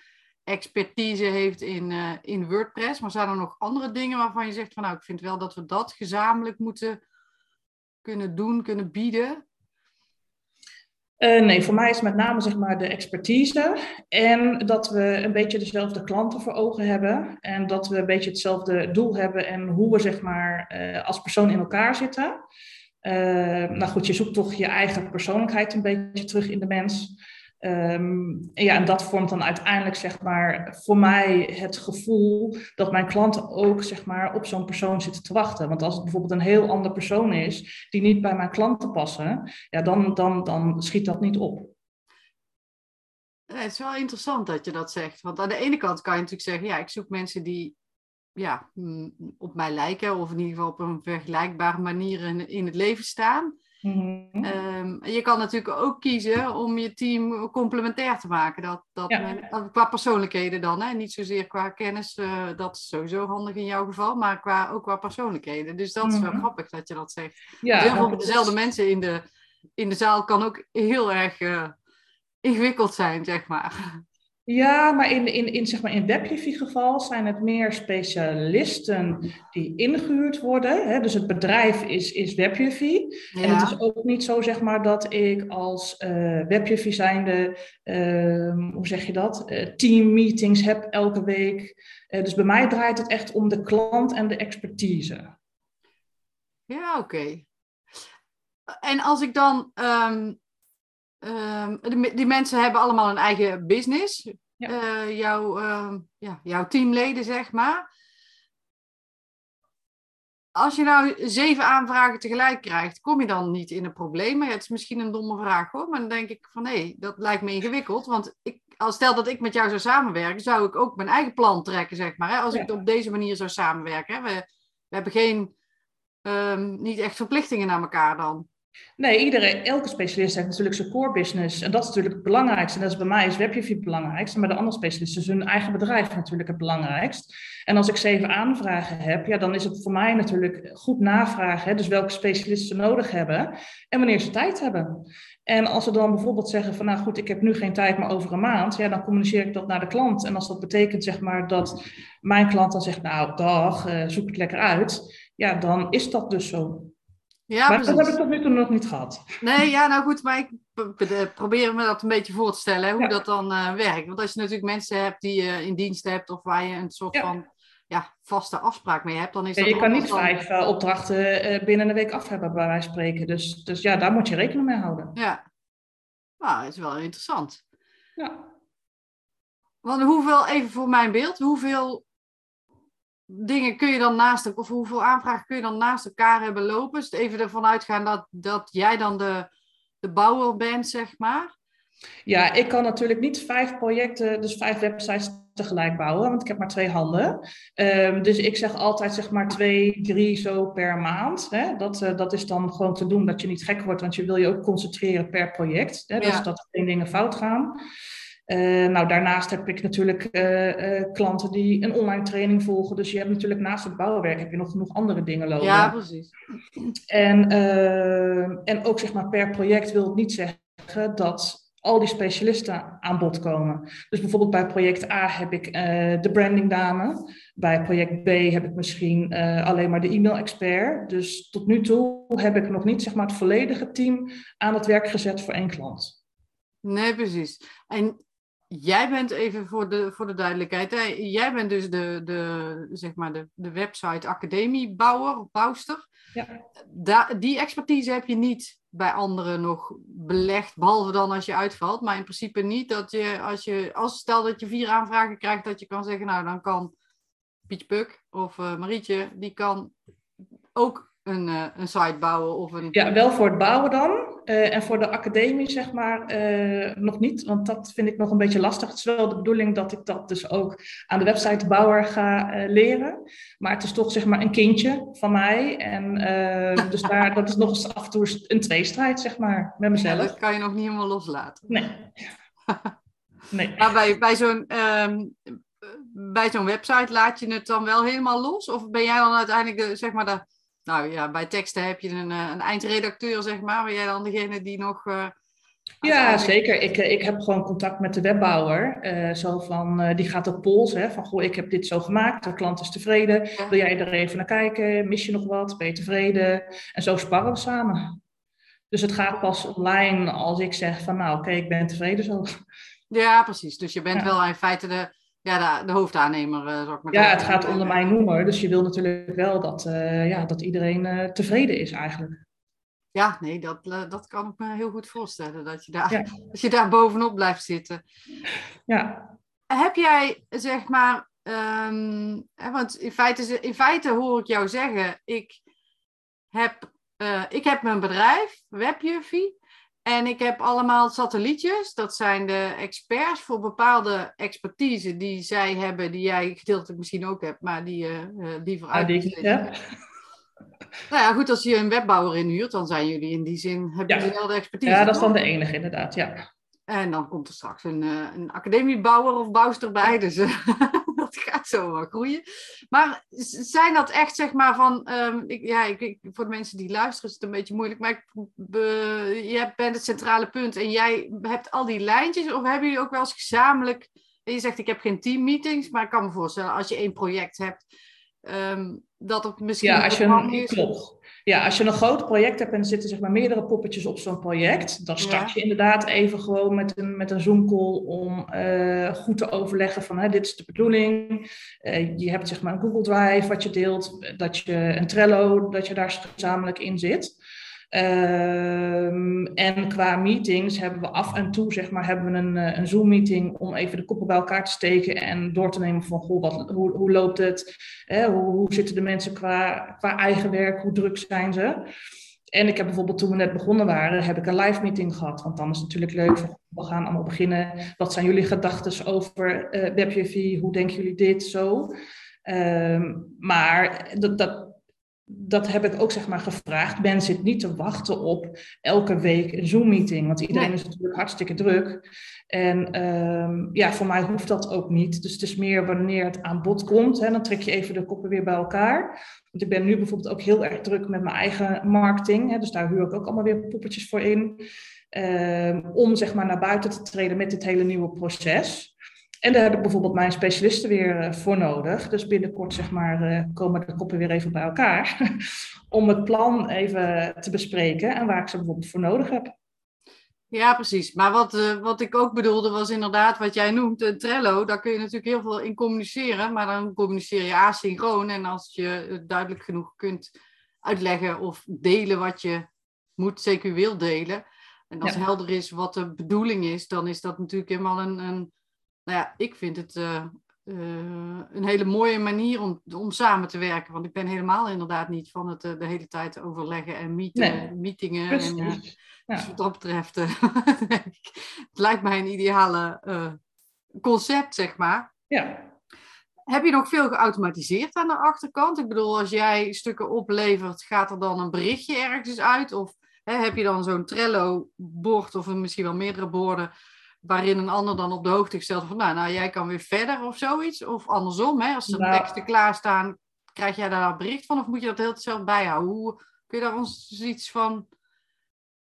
expertise heeft in, uh, in WordPress. Maar zijn er nog andere dingen waarvan je zegt van nou, ik vind wel dat we dat gezamenlijk moeten kunnen doen, kunnen bieden? Uh, nee, voor mij is met name zeg maar de expertise en dat we een beetje dezelfde klanten voor ogen hebben en dat we een beetje hetzelfde doel hebben en hoe we zeg maar uh, als persoon in elkaar zitten. Nou goed, je zoekt toch je eigen persoonlijkheid een beetje terug in de mens. Um, ja, en dat vormt dan uiteindelijk zeg maar voor mij het gevoel dat mijn klanten ook zeg maar op zo'n persoon zitten te wachten. Want als het bijvoorbeeld een heel ander persoon is die niet bij mijn klanten passen, ja, dan, dan, dan schiet dat niet op. Het is wel interessant dat je dat zegt. Want aan de ene kant kan je natuurlijk zeggen, ja, ik zoek mensen die ja, op mij lijken, of in ieder geval op een vergelijkbare manier in het leven staan. Mm -hmm. um, je kan natuurlijk ook kiezen om je team complementair te maken. Dat, dat ja. men, qua persoonlijkheden dan, hè? niet zozeer qua kennis, uh, dat is sowieso handig in jouw geval, maar qua, ook qua persoonlijkheden. Dus dat is mm -hmm. wel grappig dat je dat zegt. Ja, heel veel dezelfde is... mensen in de, in de zaal kan ook heel erg uh, ingewikkeld zijn, zeg maar. Ja, maar in, in, in, zeg maar in WebJeffy-geval zijn het meer specialisten die ingehuurd worden. Hè? Dus het bedrijf is, is. Ja. En het is ook niet zo zeg maar, dat ik als uh, zijnde, uh, hoe zeg je dat, uh, teammeetings heb elke week. dus bij mij draait het echt om de klant en de expertise. Ja, oké. Okay. En als ik dan... Um Um, die, die, mensen hebben allemaal een eigen business. Ja. Uh, jouw, uh, ja, jouw teamleden, zeg maar. Als je nou zeven aanvragen tegelijk krijgt, kom je dan niet in een probleem? Ja, het is misschien een domme vraag hoor, maar dan denk ik van nee, dat lijkt me ingewikkeld. Want ik, als stel dat ik met jou zou samenwerken, zou ik ook mijn eigen plan trekken, zeg maar. Hè? Als ja. ik op deze manier zou samenwerken. Hè? We, we hebben geen, um, niet echt verplichtingen naar elkaar dan. Nee, iedere, elke specialist heeft natuurlijk zijn core business. En dat is natuurlijk het belangrijkste. En dat is bij mij is WebJeffy het belangrijkste. Maar de andere specialisten is hun eigen bedrijf natuurlijk het belangrijkst. En als ik zeven aanvragen heb, ja, dan is het voor mij natuurlijk goed navragen. Hè, dus welke specialisten ze nodig hebben en wanneer ze tijd hebben. En als ze dan bijvoorbeeld zeggen van nou goed, ik heb nu geen tijd, maar over een maand, ja, dan communiceer ik dat naar de klant. En als dat betekent zeg maar dat mijn klant dan zegt nou dag, uh, zoek het lekker uit, ja, dan is dat dus zo. Ja, maar precies. dat heb ik tot nu toe nog niet gehad. Nee, ja, nou goed, maar ik probeer me dat een beetje voor te stellen, hoe ja. dat dan uh, werkt. Want als je natuurlijk mensen hebt die je in dienst hebt of waar je een soort ja. van ja, vaste afspraak mee hebt, dan is dat... je kan niet dan... vijf uh, opdrachten uh, binnen een week af hebben, bij wijze van spreken. Dus, dus ja, daar moet je rekening mee houden. Ja, nou, dat is wel interessant. Ja. Want hoeveel, even voor mijn beeld, hoeveel dingen kun je dan naast of hoeveel aanvragen kun je dan naast elkaar hebben lopen? Dus even ervan uitgaan dat, dat jij dan de, de bouwer bent, zeg maar. Ja, ik kan natuurlijk niet vijf projecten, dus vijf websites tegelijk bouwen, want ik heb maar twee handen. Um, dus ik zeg altijd zeg maar twee, drie zo per maand. Hè? Dat, uh, dat is dan gewoon te doen dat je niet gek wordt, want je wil je ook concentreren per project. Hè? Dus ja. dat er geen dingen fout gaan. Uh, nou, daarnaast heb ik natuurlijk uh, uh, klanten die een online training volgen. Dus je hebt natuurlijk naast het bouwwerk heb je nog genoeg andere dingen lopen. Ja, precies. En, en ook zeg maar per project wil het niet zeggen dat al die specialisten aan bod komen. Dus bijvoorbeeld bij project A heb ik de branding dame. Bij project B heb ik misschien alleen maar de e-mail-expert. Dus tot nu toe heb ik nog niet zeg maar, het volledige team aan het werk gezet voor één klant. Nee, precies. En Jij bent even voor de, voor de duidelijkheid, hè? jij bent dus de, de, zeg maar de, de website academiebouwer of bouwster. Ja. Da, die expertise heb je niet bij anderen nog belegd, behalve dan als je uitvalt. Maar in principe niet dat je, als je, als stel dat je vier aanvragen krijgt, dat je kan zeggen, nou dan kan Pietje Puk of uh, Marietje, die kan ook een, uh, een site bouwen of een... Ja, wel voor het bouwen dan. en voor de academie, zeg maar, nog niet. Want dat vind ik nog een beetje lastig. Het is wel de bedoeling dat ik dat dus ook aan de websitebouwer ga leren. Maar het is toch, zeg maar, een kindje van mij. En dus daar, dat is nog eens af en toe een tweestrijd, zeg maar, met mezelf. dat kan je nog niet helemaal loslaten. Nee. nee. Maar bij, bij zo'n ehm, bij zo'n website laat je het dan wel helemaal los? Of ben jij dan uiteindelijk, de, zeg maar, de, nou ja, bij teksten heb je een, eh, een eindredacteur, zeg maar. Ben jij dan degene die nog... Uh, ja, zeker. Ik, eh, ik heb gewoon contact met de webbouwer. zo van, die gaat op pols, hè, van goh, ik heb dit zo gemaakt, de klant is tevreden. Wil jij er even naar kijken? Mis je nog wat? Ben je tevreden? En zo sparren we samen. Dus het gaat pas online als ik zeg van, nou oké, ik ben tevreden zo. Ja, precies. Dus je bent wel in feite de, ja, de, de hoofdaannemer, uh, ik maar Ja, het gaat onder mijn noemer. Dus je wil natuurlijk wel dat, uh, ja, dat iedereen uh, tevreden is eigenlijk. Ja, nee, dat, dat kan ik me heel goed voorstellen. Dat je, daar, ja. dat je daar bovenop blijft zitten. Ja. Heb jij, zeg maar... Um, want in feite, in feite hoor ik jou zeggen... Ik heb, ik heb mijn bedrijf, Webjuffie... En ik heb allemaal satellietjes. Dat zijn de experts voor bepaalde expertise die zij hebben, die jij gedeeltelijk misschien ook hebt, maar die je uh, liever uit. Ja, Nou ja, goed, als je een webbouwer inhuurt, dan zijn jullie in die zin, hebben jullie wel de expertise. Ja, dat is dan de enige inderdaad, ja. En dan komt er straks een, uh, een academiebouwer of bouwster bij. Dus uh, dat gaat zo wel groeien. Maar zijn dat echt, zeg maar, van... Um, ik, ja, ik, voor de mensen die luisteren is het een beetje moeilijk. Maar ik, je bent het centrale punt en jij hebt al die lijntjes. Of hebben jullie ook wel eens gezamenlijk... Je zegt, ik heb geen teammeetings. Maar ik kan me voorstellen, als je één project hebt... Um, dat het misschien... Ja, als je een, klopt. Ja, als je een groot project hebt en er zitten zeg maar meerdere poppetjes op zo'n project, dan start je inderdaad even gewoon met een, met een Zoom-call om uh, goed te overleggen van hè, dit is de bedoeling. Uh, je hebt zeg maar een Google Drive wat je deelt, dat je een Trello, dat je daar gezamenlijk in zit. Um, en qua meetings hebben we af en toe zeg maar, hebben we een, eh, een Zoom-meeting om even de koppen bij elkaar te steken en door te nemen van goh, wat, hoe, hoe loopt het? Hè, hoe, hoe zitten de mensen qua, qua eigen werk? Hoe druk zijn ze? En ik heb bijvoorbeeld toen we net begonnen waren, heb ik een live meeting gehad. Want dan is het natuurlijk leuk. We gaan allemaal beginnen. Wat zijn jullie gedachten over uh, WebJV? Hoe denken jullie dit zo? Um, maar dat, dat, dat heb ik ook zeg maar gevraagd. Ben zit niet te wachten op elke week een Zoom-meeting, want iedereen is natuurlijk hartstikke druk. En ehm, ja, voor mij hoeft dat ook niet. Dus het is meer wanneer het aan bod komt, hè, dan trek je even de koppen weer bij elkaar. Want ik ben nu bijvoorbeeld ook heel erg druk met mijn eigen marketing, hè, dus daar huur ik ook allemaal weer poppetjes voor in. Ehm, om zeg maar naar buiten te treden met dit hele nieuwe proces. En daar heb ik bijvoorbeeld mijn specialisten weer eh, voor nodig. Dus binnenkort zeg maar, eh, komen de koppen weer even bij elkaar. om het plan even te bespreken en waar ik ze bijvoorbeeld voor nodig heb. Ja, precies. Maar wat, uh, wat ik ook bedoelde was inderdaad wat jij noemt, een Trello. Daar kun je natuurlijk heel veel in communiceren, maar dan communiceer je asynchroon. En als je het duidelijk genoeg kunt uitleggen of delen wat je moet, zeker wil delen. En als helder is wat de bedoeling is, dan is dat natuurlijk helemaal een, een nou ja, ik vind het uh, uh, een hele mooie manier om, om samen te werken. Want ik ben helemaal inderdaad niet van het uh, de hele tijd overleggen en meeten, nee, meetingen. En, ja. Dus wat dat betreft, het lijkt mij een ideale concept, zeg maar. Ja. Heb je nog veel geautomatiseerd aan de achterkant? Ik bedoel, als jij stukken oplevert, gaat er dan een berichtje ergens uit? Of hè, heb je dan zo'n Trello-bord of misschien wel meerdere borden waarin een ander dan op de hoogte gesteld van, nou, nou jij kan weer verder of zoiets. Of andersom, hè, als er nou, teksten klaarstaan, krijg jij daar een bericht van of moet je dat heel zelf bijhouden? Hoe kun je daar ons iets van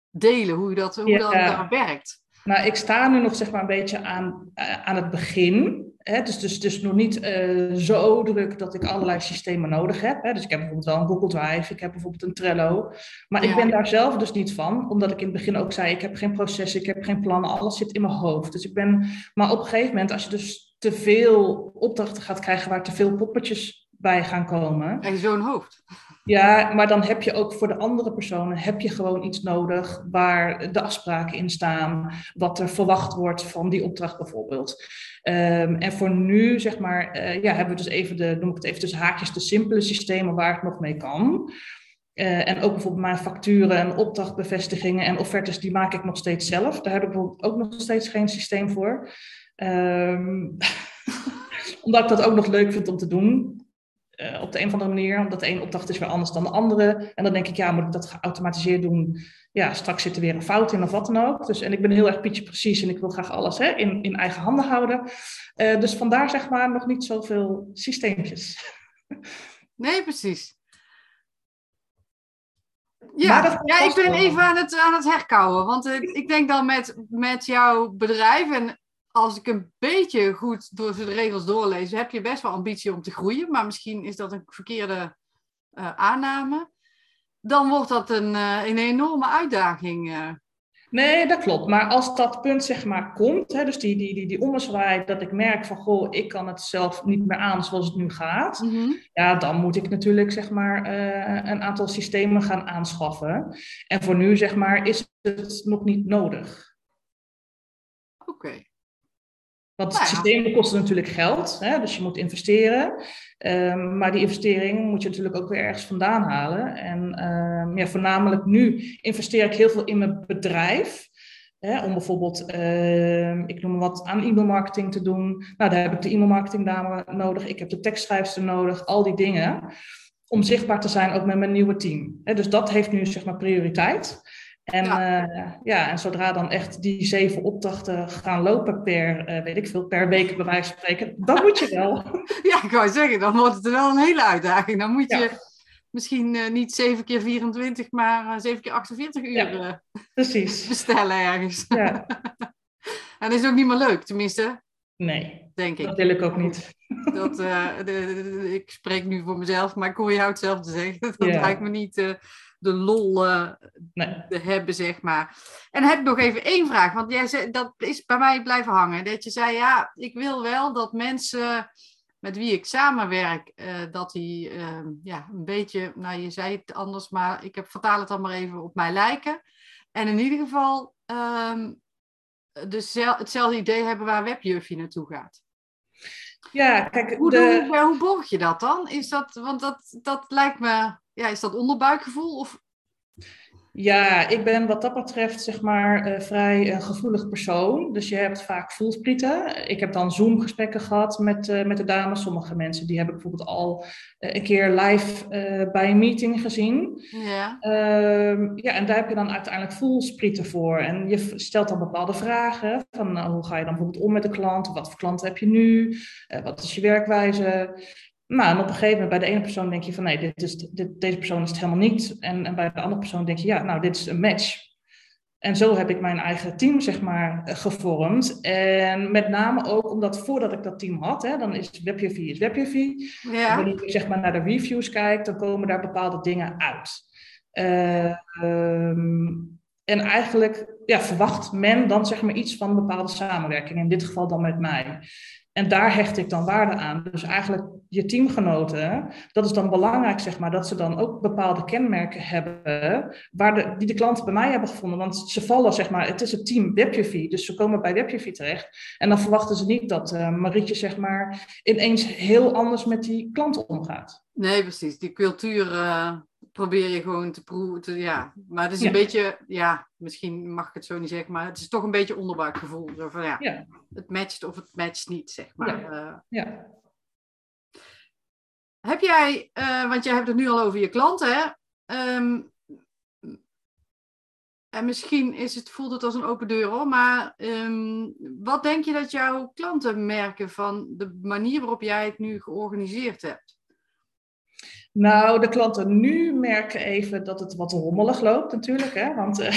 delen, hoe, dat, hoe dat daar werkt? Nou, ik sta nu nog zeg maar een beetje aan, uh, aan het begin. Hè? Dus, dus, dus nog niet uh, zo druk dat ik allerlei systemen nodig heb. Hè? Dus ik heb bijvoorbeeld wel een Google Drive, ik heb bijvoorbeeld een Trello. Maar ja. ik ben daar zelf dus niet van, omdat ik in het begin ook zei, ik heb geen processen, ik heb geen plannen, alles zit in mijn hoofd. Dus ik ben, maar op een gegeven moment, als je dus te veel opdrachten gaat krijgen waar te veel poppetjes bij gaan komen. En zo'n hoofd. Ja, maar dan heb je ook voor de andere personen heb je gewoon iets nodig waar de afspraken in staan, wat er verwacht wordt van die opdracht bijvoorbeeld. Um, en voor nu, zeg maar, uh, ja, hebben we dus even de, noem ik het even tussen haakjes, de simpele systemen waar het nog mee kan. Uh, en ook bijvoorbeeld mijn facturen en opdrachtbevestigingen en offertes, die maak ik nog steeds zelf. Daar heb ik bijvoorbeeld ook nog steeds geen systeem voor. Um, omdat ik dat ook nog leuk vind om te doen. Uh, op de een of andere manier. Omdat de ene opdracht is weer anders dan de andere. En dan denk ik, ja, moet ik dat geautomatiseerd doen? Ja, straks zit er weer een fout in of wat dan ook. Dus, en ik ben heel erg pietje precies en ik wil graag alles hè, in, in eigen handen houden. Uh, dus vandaar zeg maar nog niet zoveel systeempjes. Nee, precies. Ja, ja ik ben even aan het, aan het herkouwen. Want uh, ik denk dan met, met jouw bedrijf en als ik een beetje goed door de regels doorlees, heb je best wel ambitie om te groeien, maar misschien is dat een verkeerde uh, aanname. Dan wordt dat een, uh, een enorme uitdaging. Uh. Nee, dat klopt. Maar als dat punt zeg maar komt, hè, dus die, die, die, die ommezwaai, dat ik merk van goh, ik kan het zelf niet meer aan zoals het nu gaat, mm -hmm. ja, dan moet ik natuurlijk zeg maar een aantal systemen gaan aanschaffen. En voor nu zeg maar is het nog niet nodig. Oké. Okay. Want nou ja. systemen kosten natuurlijk geld, hè, dus je moet investeren. Um, maar die investering moet je natuurlijk ook weer ergens vandaan halen. En um, ja, voornamelijk nu investeer ik heel veel in mijn bedrijf. Hè, om bijvoorbeeld, uh, ik noem wat, aan e-mailmarketing te doen. Nou, daar heb ik de e-mailmarketing dame nodig. Ik heb de tekstschrijfster nodig. Al die dingen. Om zichtbaar te zijn ook met mijn nieuwe team. Hè, dus dat heeft nu zeg maar prioriteit. En, ja. Uh, ja, en zodra dan echt die zeven opdrachten gaan lopen per, uh, weet ik veel, per week bij wijze van spreken, dan moet je wel. Ja, ik wou zeggen, dan wordt het wel een hele uitdaging. Dan moet je misschien uh, niet 7 keer 24, maar 7 keer 48 uur ja, precies. bestellen ergens. Ja. en dat is ook niet meer leuk, tenminste. Nee, denk ik. dat wil ik ook niet. Dat, de, de, de, ik spreek nu voor mezelf, maar ik hoor jou hetzelfde zeggen. Dat lijkt me niet de lol uh, nee. te hebben, zeg maar. En heb ik nog even één vraag, want jij zei, dat is bij mij blijven hangen. Dat je zei, ja, ik wil wel dat mensen met wie ik samenwerk, uh, dat die uh, ja, een beetje, nou je zei het anders, maar ik heb, vertaal het dan maar even op mij lijken. En in ieder geval um, hetzelfde idee hebben waar Webjuffie naartoe gaat. Ja, kijk, hoe, de... hoe, hoe borg je dat dan? Is dat, want dat, dat lijkt me ja, is dat onderbuikgevoel? Of... Ja, ik ben wat dat betreft zeg maar uh, vrij uh, gevoelig persoon. Dus je hebt vaak voelsprieten. Ik heb dan Zoom-gesprekken gehad met, uh, met de dames. Sommige mensen die heb ik bijvoorbeeld al een keer live bij een meeting gezien. Ja. Ehm, ja, en daar heb je dan uiteindelijk voelsprieten voor. En je stelt dan bepaalde vragen. Van hoe ga je dan bijvoorbeeld om met de klant? Wat voor klanten heb je nu? wat is je werkwijze? Nou, en op een gegeven moment bij de ene persoon denk je van nee, dit is, dit, deze persoon is het helemaal niet. En, en bij de andere persoon denk je ja, nou, dit is een match. En zo heb ik mijn eigen team, zeg maar, gevormd. En met name ook omdat voordat ik dat team had, hè, dan is WebJV is WebJV. Ja. Wanneer je zeg maar naar de reviews kijkt, dan komen daar bepaalde dingen uit. Uh, um, en eigenlijk ja, verwacht men dan zeg maar iets van een bepaalde samenwerking. In dit geval dan met mij. En daar hecht ik dan waarde aan. Dus eigenlijk je teamgenoten, dat is dan belangrijk, zeg maar, dat ze dan ook bepaalde kenmerken hebben waar die de klanten bij mij hebben gevonden. Want ze vallen, zeg maar, het is het team WebJV, dus ze komen bij WebJV terecht. En dan verwachten ze niet dat uh, Marietje, zeg maar, ineens heel anders met die klanten omgaat. Nee, precies. Die cultuur uh, probeer je gewoon te proeven. Ja. Maar het is een beetje, ja, misschien mag ik het zo niet zeggen, maar het is toch een beetje onderbuikgevoel. Zo van, ja, ja. Het matcht of het matcht niet, zeg maar. Ja. Ja. Heb jij, uh, want jij hebt het nu al over je klanten, hè? Um, en misschien is het, voelt het als een open deur hoor, maar um, wat denk je dat jouw klanten merken van de manier waarop jij het nu georganiseerd hebt? Nou, de klanten nu merken even dat het wat rommelig loopt natuurlijk. Hè? Want uh,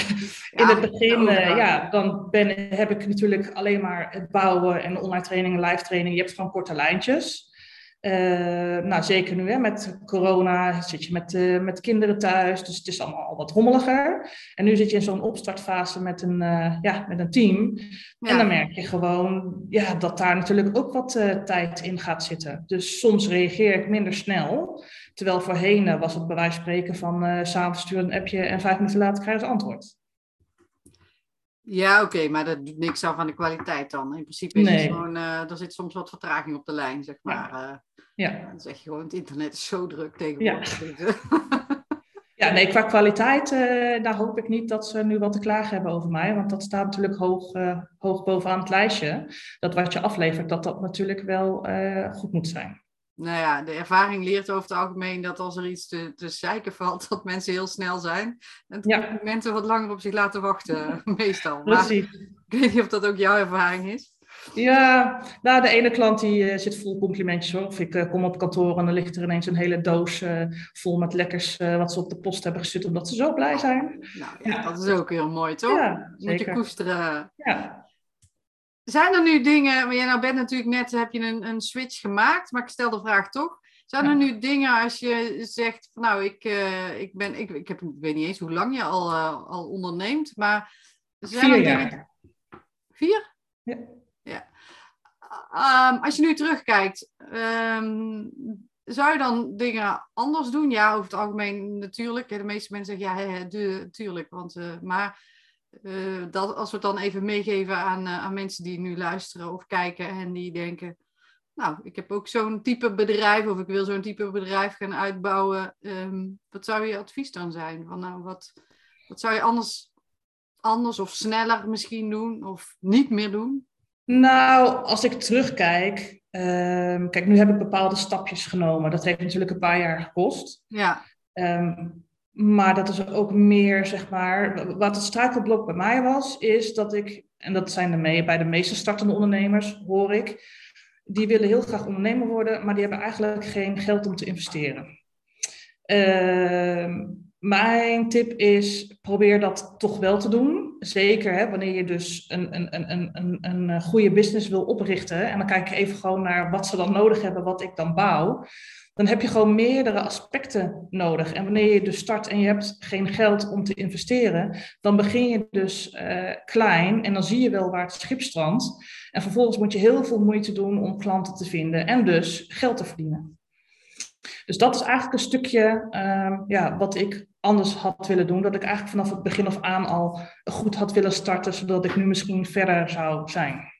ja, in het begin, uh, ja, dan ben, heb ik natuurlijk alleen maar het bouwen en online trainingen, live training. Je hebt gewoon korte lijntjes. Uh, nou, zeker nu hè, met corona zit je met, uh, met kinderen thuis, dus het is allemaal al wat rommeliger. En nu zit je in zo'n opstartfase met een, uh, ja, met een team. Ja. En dan merk je gewoon ja, dat daar natuurlijk ook wat tijd in gaat zitten. Dus soms reageer ik minder snel. Terwijl voorheen was het bij wijze van spreken van uh, s'avonds stuur een appje en vijf minuten later krijg je het antwoord. Ja, oké, maar dat doet niks af aan de kwaliteit dan. In principe is nee. het gewoon, uh, er zit soms wat vertraging op de lijn, zeg maar. Ja. Uh, ja. Dan zeg je gewoon, het internet is zo druk tegenwoordig. Ja. Ja, nee, qua kwaliteit, uh, daar hoop ik niet dat ze nu wat te klagen hebben over mij. Want dat staat natuurlijk hoog, hoog bovenaan het lijstje. Dat wat je aflevert, dat dat natuurlijk wel goed moet zijn. Nou ja, de ervaring leert over het algemeen dat als er iets te, te zeiken valt, dat mensen heel snel zijn. En ja. mensen wat langer op zich laten wachten, meestal. Precies. Maar ik weet niet of dat ook jouw ervaring is. Ja, nou, de ene klant die uh, zit vol complimentjes hoor. Of ik uh, kom op kantoor en dan ligt er ineens een hele doos uh, vol met lekkers wat ze op de post hebben gestuurd omdat ze zo blij zijn. Nou ja, ja. dat is ook heel mooi toch? Ja, Moet je koesteren. Ja. Zijn er nu dingen, maar jij nou bent natuurlijk net, heb je een, een switch gemaakt, maar ik stel de vraag toch. Zijn er nu dingen als je zegt, van, nou, ik, ik ben, ik, ik, heb, ik weet niet eens hoe lang je al, al onderneemt, maar zijn Vier er jaar. dingen... Vier? Ja. Ja. Um, als je nu terugkijkt, um, zou je dan dingen anders doen? Ja, over het algemeen natuurlijk. De meeste mensen zeggen ja, natuurlijk. Want, uh, maar uh, dat, als we het dan even meegeven aan, uh, aan mensen die nu luisteren of kijken en die denken, nou, ik heb ook zo'n type bedrijf of ik wil zo'n type bedrijf gaan uitbouwen. Um, wat zou je advies dan zijn? Van, nou, wat, wat zou je anders, anders of sneller misschien doen of niet meer doen? Nou, als ik terugkijk, um, kijk, nu heb ik bepaalde stapjes genomen. Dat heeft natuurlijk een paar jaar gekost. Ja. Um, maar dat is ook meer, zeg maar, wat het struikelblok bij mij was, is dat ik, en dat zijn de bij de meeste startende ondernemers, hoor ik, die willen heel graag ondernemer worden, maar die hebben eigenlijk geen geld om te investeren. Uh, mijn tip is, probeer dat toch wel te doen zeker hè, wanneer je dus een, een, een, een, een eh, goede business wil oprichten. En dan kijk ik even gewoon naar wat ze dan nodig hebben, wat ik dan bouw. Dan heb je gewoon meerdere aspecten nodig. En wanneer je dus start en je hebt geen geld om te investeren, dan begin je dus uh, klein en dan zie je wel waar het schip strandt. En vervolgens moet je heel veel moeite doen om klanten te vinden en dus geld te verdienen. Dus dat is eigenlijk een stukje uh, ja, wat ik anders had willen doen. Dat ik eigenlijk vanaf het begin af aan al goed had willen starten, zodat ik nu misschien verder zou zijn.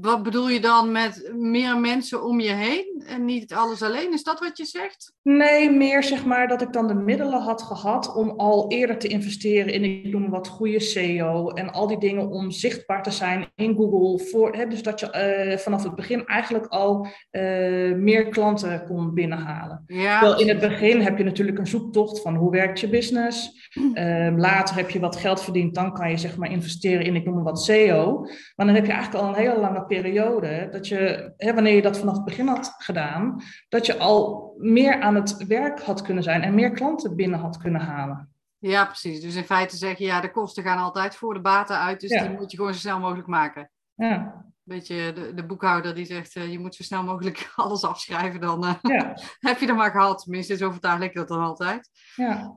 Wat bedoel je dan met meer mensen om je heen en niet alles alleen? Is dat wat je zegt? Nee, meer zeg maar dat ik dan de middelen had gehad om al eerder te investeren in, ik noem wat, goede SEO en al die dingen om zichtbaar te zijn in Google. Voor, hè, dus dat je uh, vanaf het begin eigenlijk al uh, meer klanten kon binnenhalen. Ja. Wel, in het begin heb je natuurlijk een zoektocht van hoe werkt je business. Uh, later heb je wat geld verdiend, dan kan je zeg maar investeren in, ik noem wat, SEO. Maar dan heb je eigenlijk al een hele lange lange periode, dat je, hè, wanneer je dat vanaf het begin had gedaan, dat je al meer aan het werk had kunnen zijn en meer klanten binnen had kunnen halen. Ja, precies. Dus in feite zeg je, ja, de kosten gaan altijd voor de baten uit, dus die moet je gewoon zo snel mogelijk maken. Ja. Beetje de, de boekhouder die zegt, uh, je moet zo snel mogelijk alles afschrijven, dan uh, ja. heb je er maar gehad. Tenminste, zo vertaal ik dat dan altijd. Ja.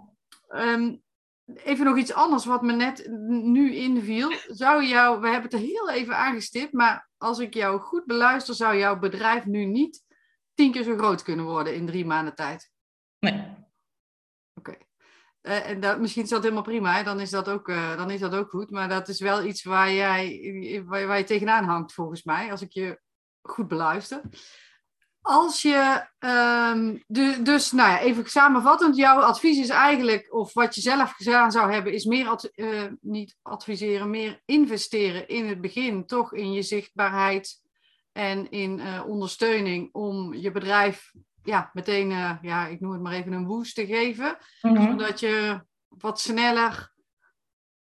Um, Even nog iets anders wat me net nu inviel. Zou jou, we hebben het er heel even aangestipt, maar als ik jou goed beluister, zou jouw bedrijf nu niet tien keer zo groot kunnen worden in drie maanden tijd? Nee. Oké. Uh, en dat, misschien is dat helemaal prima, hè? Dan, is dat ook, uh, dan is dat ook goed. Maar dat is wel iets waar, jij, waar, waar je tegenaan hangt, volgens mij, als ik je goed beluister. Als je, um, dus nou ja, even samenvattend, jouw advies is eigenlijk, of wat je zelf gedaan zou hebben, is meer, ad, uh, niet adviseren, meer investeren in het begin, toch in je zichtbaarheid en in uh, ondersteuning om je bedrijf ja, meteen, uh, ja, ik noem het maar even een woest te geven, mm -hmm. zodat je wat sneller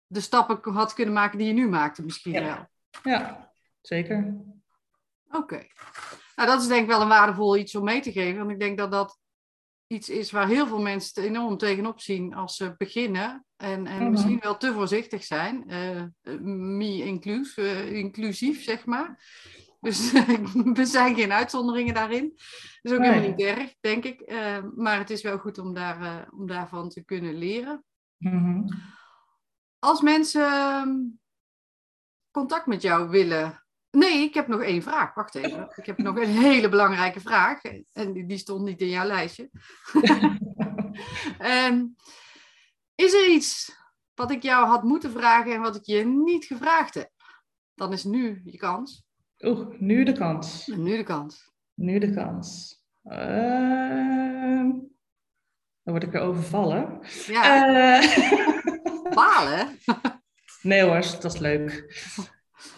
de stappen had kunnen maken die je nu maakte misschien ja. wel. Ja, zeker. Oké. Okay. Nou, dat is denk ik wel een waardevol iets om mee te geven. Want ik denk dat dat iets is waar heel veel mensen enorm tegenop zien als ze beginnen. En, en -hmm. misschien wel te voorzichtig zijn. Uh, me inclus, uh, inclusief, zeg maar. Dus we zijn geen uitzonderingen daarin. Dat is ook nee. helemaal niet erg, denk ik. Uh, maar het is wel goed om, daar, om daarvan te kunnen leren. Mm -hmm. Als mensen ehm, contact met jou willen Nee, ik heb nog één vraag. Wacht even. Ik heb nog een hele belangrijke vraag. En die, stond niet in jouw lijstje. um, is er iets wat ik jou had moeten vragen en wat ik je niet gevraagd heb? Dan is nu je kans. Oeh, nu de kans. Nu de kans. Nu de kans. Uh... Dan word ik weer overvallen. Ja, Eh, balen. nee hoor, dat is leuk.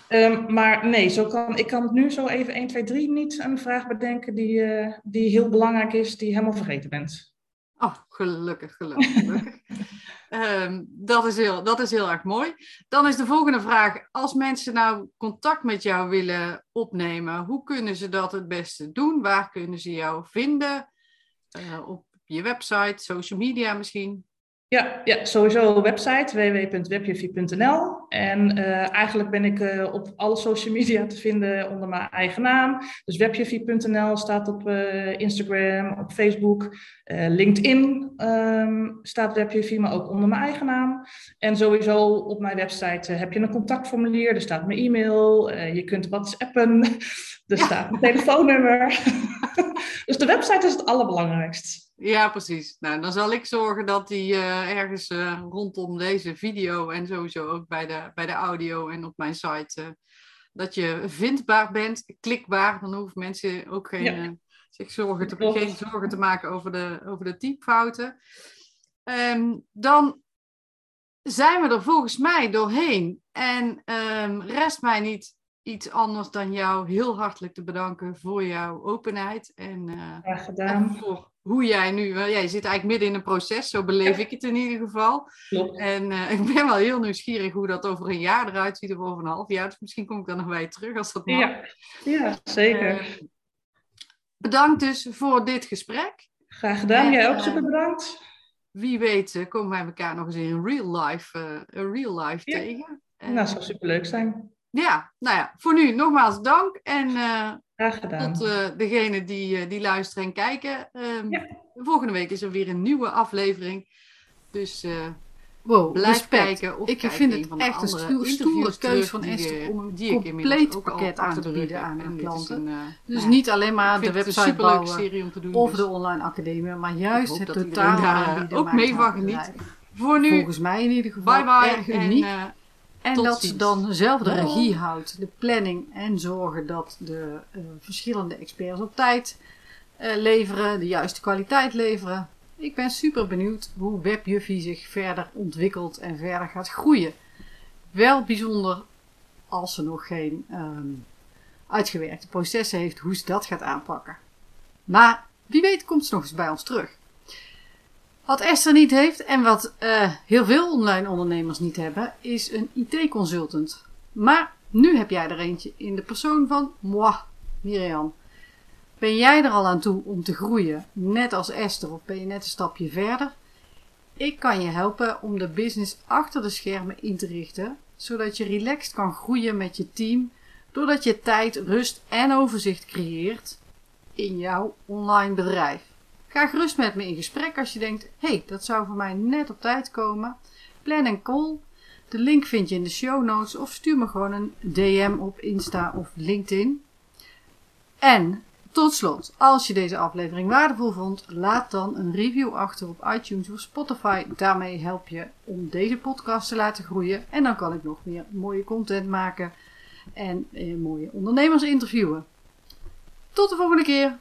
Ehm, maar nee, zo kan, ik kan het nu zo even 1, 2, 3 niet een vraag bedenken die, eh, die heel belangrijk is, die je helemaal vergeten bent. Oh, gelukkig, gelukkig. gelukkig. Ehm, dat, is heel, dat is heel erg mooi. Dan is de volgende vraag: als mensen nou contact met jou willen opnemen, hoe kunnen ze dat het beste doen? Waar kunnen ze jou vinden? Eh, op je website, social media misschien? Ja, ja sowieso website www.webjeffie.nl. En eh, eigenlijk ben ik eh, op alle social media te vinden onder mijn eigen naam. Dus webjeffie.nl staat op eh, Instagram, op Facebook. LinkedIn ehm, staat webjeffie, maar ook onder mijn eigen naam. En sowieso op mijn website heb je een contactformulier. Er staat mijn e-mail. je kunt whatsappen. Er Ja. staat mijn telefoonnummer. dus de website is het allerbelangrijkst. Ja, precies. Nou, dan zal ik zorgen dat die eh, ergens eh, rondom deze video en sowieso ook bij de, bij de audio en op mijn site, eh, dat je vindbaar bent, klikbaar. Dan hoeven mensen ook geen, Ja. zich zorgen te, geen zorgen te maken over de, over de typfouten. Ehm, dan zijn we er volgens mij doorheen. En ehm, rest mij niet iets anders dan jou heel hartelijk te bedanken voor jouw openheid en Graag en gedaan. voor hoe jij nu, ja, je zit eigenlijk midden in een proces, zo beleef ik het in ieder geval. Klopt. En eh, ik ben wel heel nieuwsgierig hoe dat over een jaar eruit ziet of over een half jaar. Dus misschien kom ik dan nog bij je terug als dat mag. Ja, ja zeker. Eh, bedankt dus voor dit gesprek. Graag gedaan. en, Jij ook eh, super bedankt. Wie weet eh, komen wij elkaar nog eens in real life, eh, in real life Ja. tegen. Eh, Nou, zou super leuk zijn. Ja, nou ja, voor nu nogmaals dank. En eh, Graag gedaan. tot uh, degene die, uh, die luisteren en kijken. Um, Ja. Volgende week is er weer een nieuwe aflevering. Dus uh, wow, blijf respect. kijken. Of ik kijk vind het van de echt een andere stoere, keus terug van Esther eh, om een compleet pakket aan te bieden aan hun klanten. een, eh, Dus nou ja, niet alleen maar de vind het een website superleuke bouwen serie om te doen. of dus de online academie, maar juist het eh, aanbieden ook mee van geniet. Voor nu, Volgens mij in ieder geval bye bye. erg En, uniek. eh, En Tot dat ze dan zelf de regie houdt, de planning en zorgen dat de eh, verschillende experts op tijd eh, leveren, de juiste kwaliteit leveren. Ik ben super benieuwd hoe WebJuffie zich verder ontwikkelt en verder gaat groeien. Wel bijzonder als ze nog geen ehm, uitgewerkte processen heeft, hoe ze dat gaat aanpakken. Maar wie weet komt ze nog eens bij ons terug. Wat Esther niet heeft en wat eh, heel veel online ondernemers niet hebben, is een IT-consultant. Maar nu heb jij er eentje in de persoon van moi, Miriam. Ben jij er al aan toe om te groeien, net als Esther, of ben je net een stapje verder? Ik kan je helpen om de business achter de schermen in te richten, zodat je relaxed kan groeien met je team, doordat je tijd, rust en overzicht creëert in jouw online bedrijf. Ga gerust met me in gesprek als je denkt: hey, dat zou voor mij net op tijd komen. Plan een call. De link vind je in de show notes of stuur me gewoon een DM op Insta of LinkedIn. En tot slot, als je deze aflevering waardevol vond, laat dan een review achter op iTunes of Spotify. Daarmee help je om deze podcast te laten groeien. En dan kan ik nog meer mooie content maken en eh, mooie ondernemers interviewen. Tot de volgende keer!